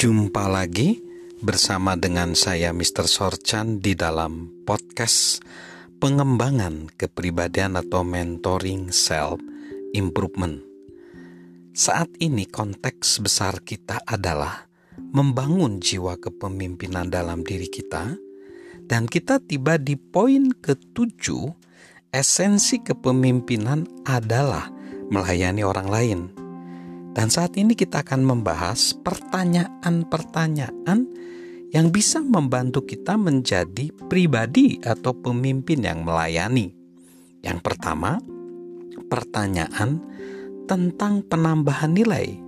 Jumpa lagi bersama dengan saya Mr. Sorchan di dalam podcast pengembangan kepribadian atau mentoring self improvement. Saat ini konteks besar kita adalah membangun jiwa kepemimpinan dalam diri kita dan kita tiba di poin ketujuh esensi kepemimpinan adalah melayani orang lain. Dan saat ini kita akan membahas pertanyaan-pertanyaan yang bisa membantu kita menjadi pribadi atau pemimpin yang melayani. Yang pertama, pertanyaan tentang penambahan nilai.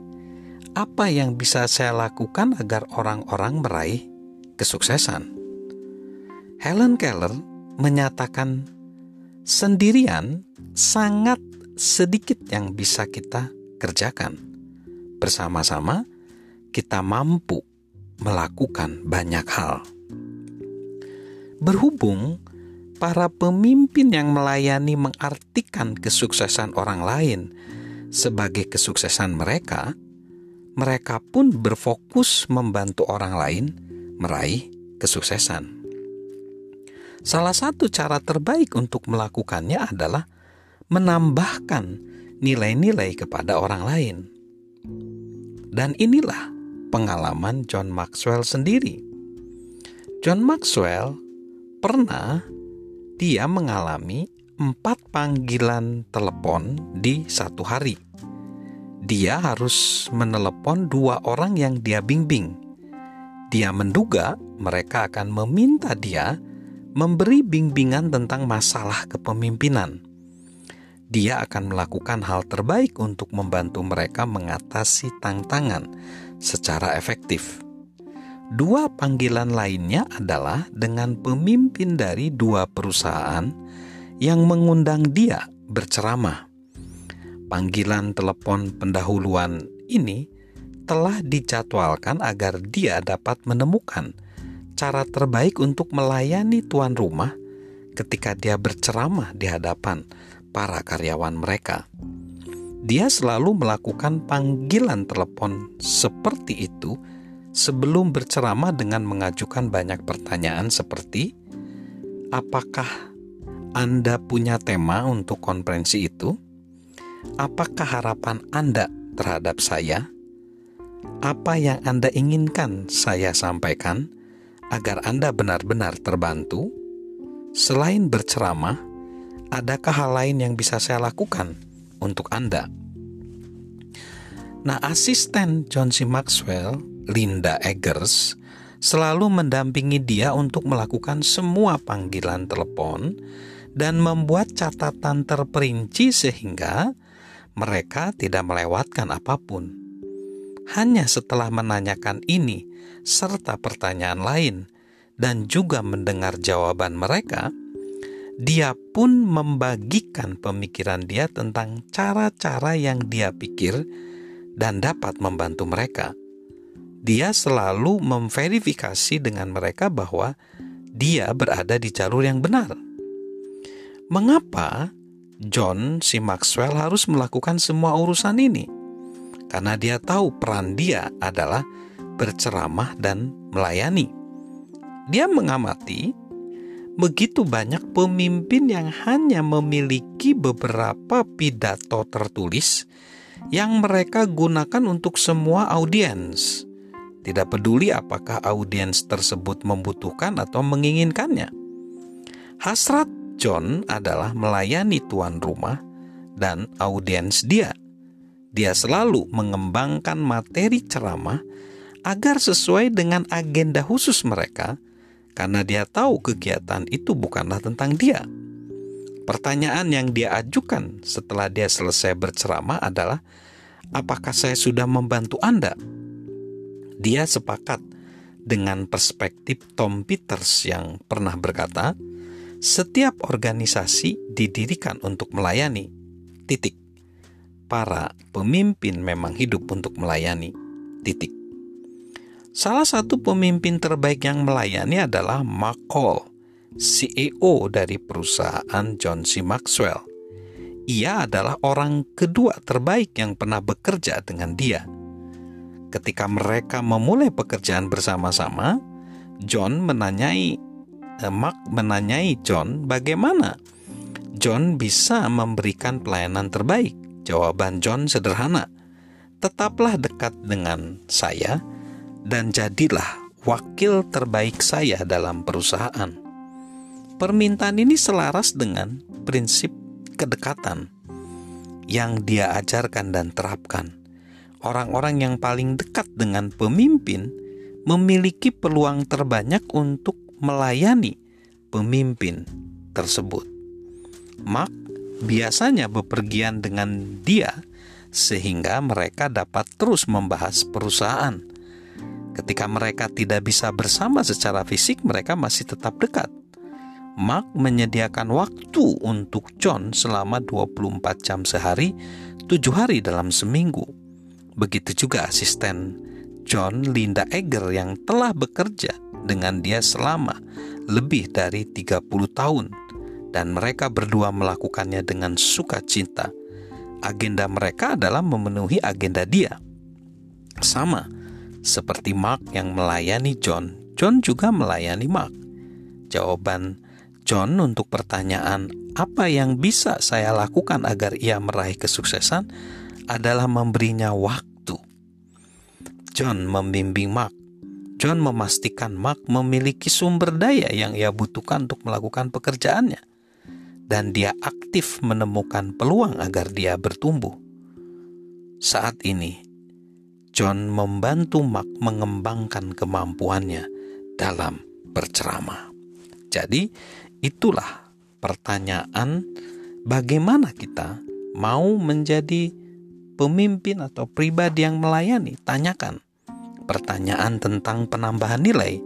Apa yang bisa saya lakukan agar orang-orang meraih kesuksesan? Helen Keller menyatakan sendirian sangat sedikit yang bisa kita kerjakan bersama-sama kita mampu melakukan banyak hal. Berhubung para pemimpin yang melayani mengartikan kesuksesan orang lain sebagai kesuksesan mereka, mereka pun berfokus membantu orang lain meraih kesuksesan. Salah satu cara terbaik untuk melakukannya adalah menambahkan nilai-nilai kepada orang lain. Dan inilah pengalaman John Maxwell sendiri. John Maxwell pernah dia mengalami empat panggilan telepon di satu hari. Dia harus menelepon dua orang yang dia bimbing. Dia menduga mereka akan meminta dia memberi bimbingan tentang masalah kepemimpinan dia akan melakukan hal terbaik untuk membantu mereka mengatasi tantangan secara efektif. Dua panggilan lainnya adalah dengan pemimpin dari dua perusahaan yang mengundang dia berceramah. Panggilan telepon pendahuluan ini telah dijadwalkan agar dia dapat menemukan cara terbaik untuk melayani tuan rumah ketika dia berceramah di hadapan para karyawan mereka. Dia selalu melakukan panggilan telepon seperti itu sebelum berceramah dengan mengajukan banyak pertanyaan seperti apakah Anda punya tema untuk konferensi itu? Apakah harapan Anda terhadap saya? Apa yang Anda inginkan saya sampaikan agar Anda benar-benar terbantu? Selain berceramah, adakah hal lain yang bisa saya lakukan untuk Anda? Nah, asisten John C. Maxwell, Linda Eggers, selalu mendampingi dia untuk melakukan semua panggilan telepon dan membuat catatan terperinci sehingga mereka tidak melewatkan apa pun. Hanya setelah menanyakan ini serta pertanyaan lain dan juga mendengar jawaban mereka, dia pun membagikan pemikiran dia tentang cara-cara yang dia pikir dan dapat membantu mereka. Dia selalu memverifikasi dengan mereka bahwa dia berada di jalur yang benar. Mengapa John si Maxwell harus melakukan semua urusan ini? Karena dia tahu peran dia adalah berceramah dan melayani. Dia mengamati begitu banyak pemimpin yang hanya memiliki beberapa pidato tertulis yang mereka gunakan untuk semua audiens. Tidak peduli apakah audiens tersebut membutuhkan atau menginginkannya. Hasrat John adalah melayani tuan rumah dan audiens dia. Dia selalu mengembangkan materi ceramah agar sesuai dengan agenda khusus mereka karena dia tahu kegiatan itu bukanlah tentang dia. Pertanyaan yang dia ajukan setelah dia selesai berceramah adalah, "Apakah saya sudah membantu Anda?" Dia sepakat dengan perspektif Tom Peters yang pernah berkata, "Setiap organisasi didirikan untuk melayani." Titik. Para pemimpin memang hidup untuk melayani. Titik. Salah satu pemimpin terbaik yang melayani adalah Mark CEO dari perusahaan John C. Maxwell. Ia adalah orang kedua terbaik yang pernah bekerja dengan dia. Ketika mereka memulai pekerjaan bersama-sama, John menanyai eh, Mark menanyai John bagaimana John bisa memberikan pelayanan terbaik. Jawaban John sederhana. Tetaplah dekat dengan saya dan jadilah wakil terbaik saya dalam perusahaan. Permintaan ini selaras dengan prinsip kedekatan yang dia ajarkan dan terapkan. Orang-orang yang paling dekat dengan pemimpin memiliki peluang terbanyak untuk melayani pemimpin tersebut. Mark biasanya bepergian dengan dia sehingga mereka dapat terus membahas perusahaan. Ketika mereka tidak bisa bersama secara fisik, mereka masih tetap dekat. Mark menyediakan waktu untuk John selama 24 jam sehari, 7 hari dalam seminggu. Begitu juga asisten John Linda Egger yang telah bekerja dengan dia selama lebih dari 30 tahun dan mereka berdua melakukannya dengan sukacita. Agenda mereka adalah memenuhi agenda dia. Sama seperti Mark yang melayani John, John juga melayani Mark. Jawaban John untuk pertanyaan apa yang bisa saya lakukan agar ia meraih kesuksesan adalah memberinya waktu. John membimbing Mark. John memastikan Mark memiliki sumber daya yang ia butuhkan untuk melakukan pekerjaannya. Dan dia aktif menemukan peluang agar dia bertumbuh. Saat ini, John membantu Mark mengembangkan kemampuannya dalam berceramah. Jadi, Itulah pertanyaan bagaimana kita mau menjadi pemimpin atau pribadi yang melayani. Tanyakan pertanyaan tentang penambahan nilai.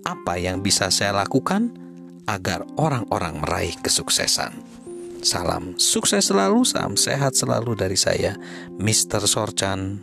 Apa yang bisa saya lakukan agar orang-orang meraih kesuksesan? Salam sukses selalu, salam sehat selalu dari saya, Mr. Sorchan.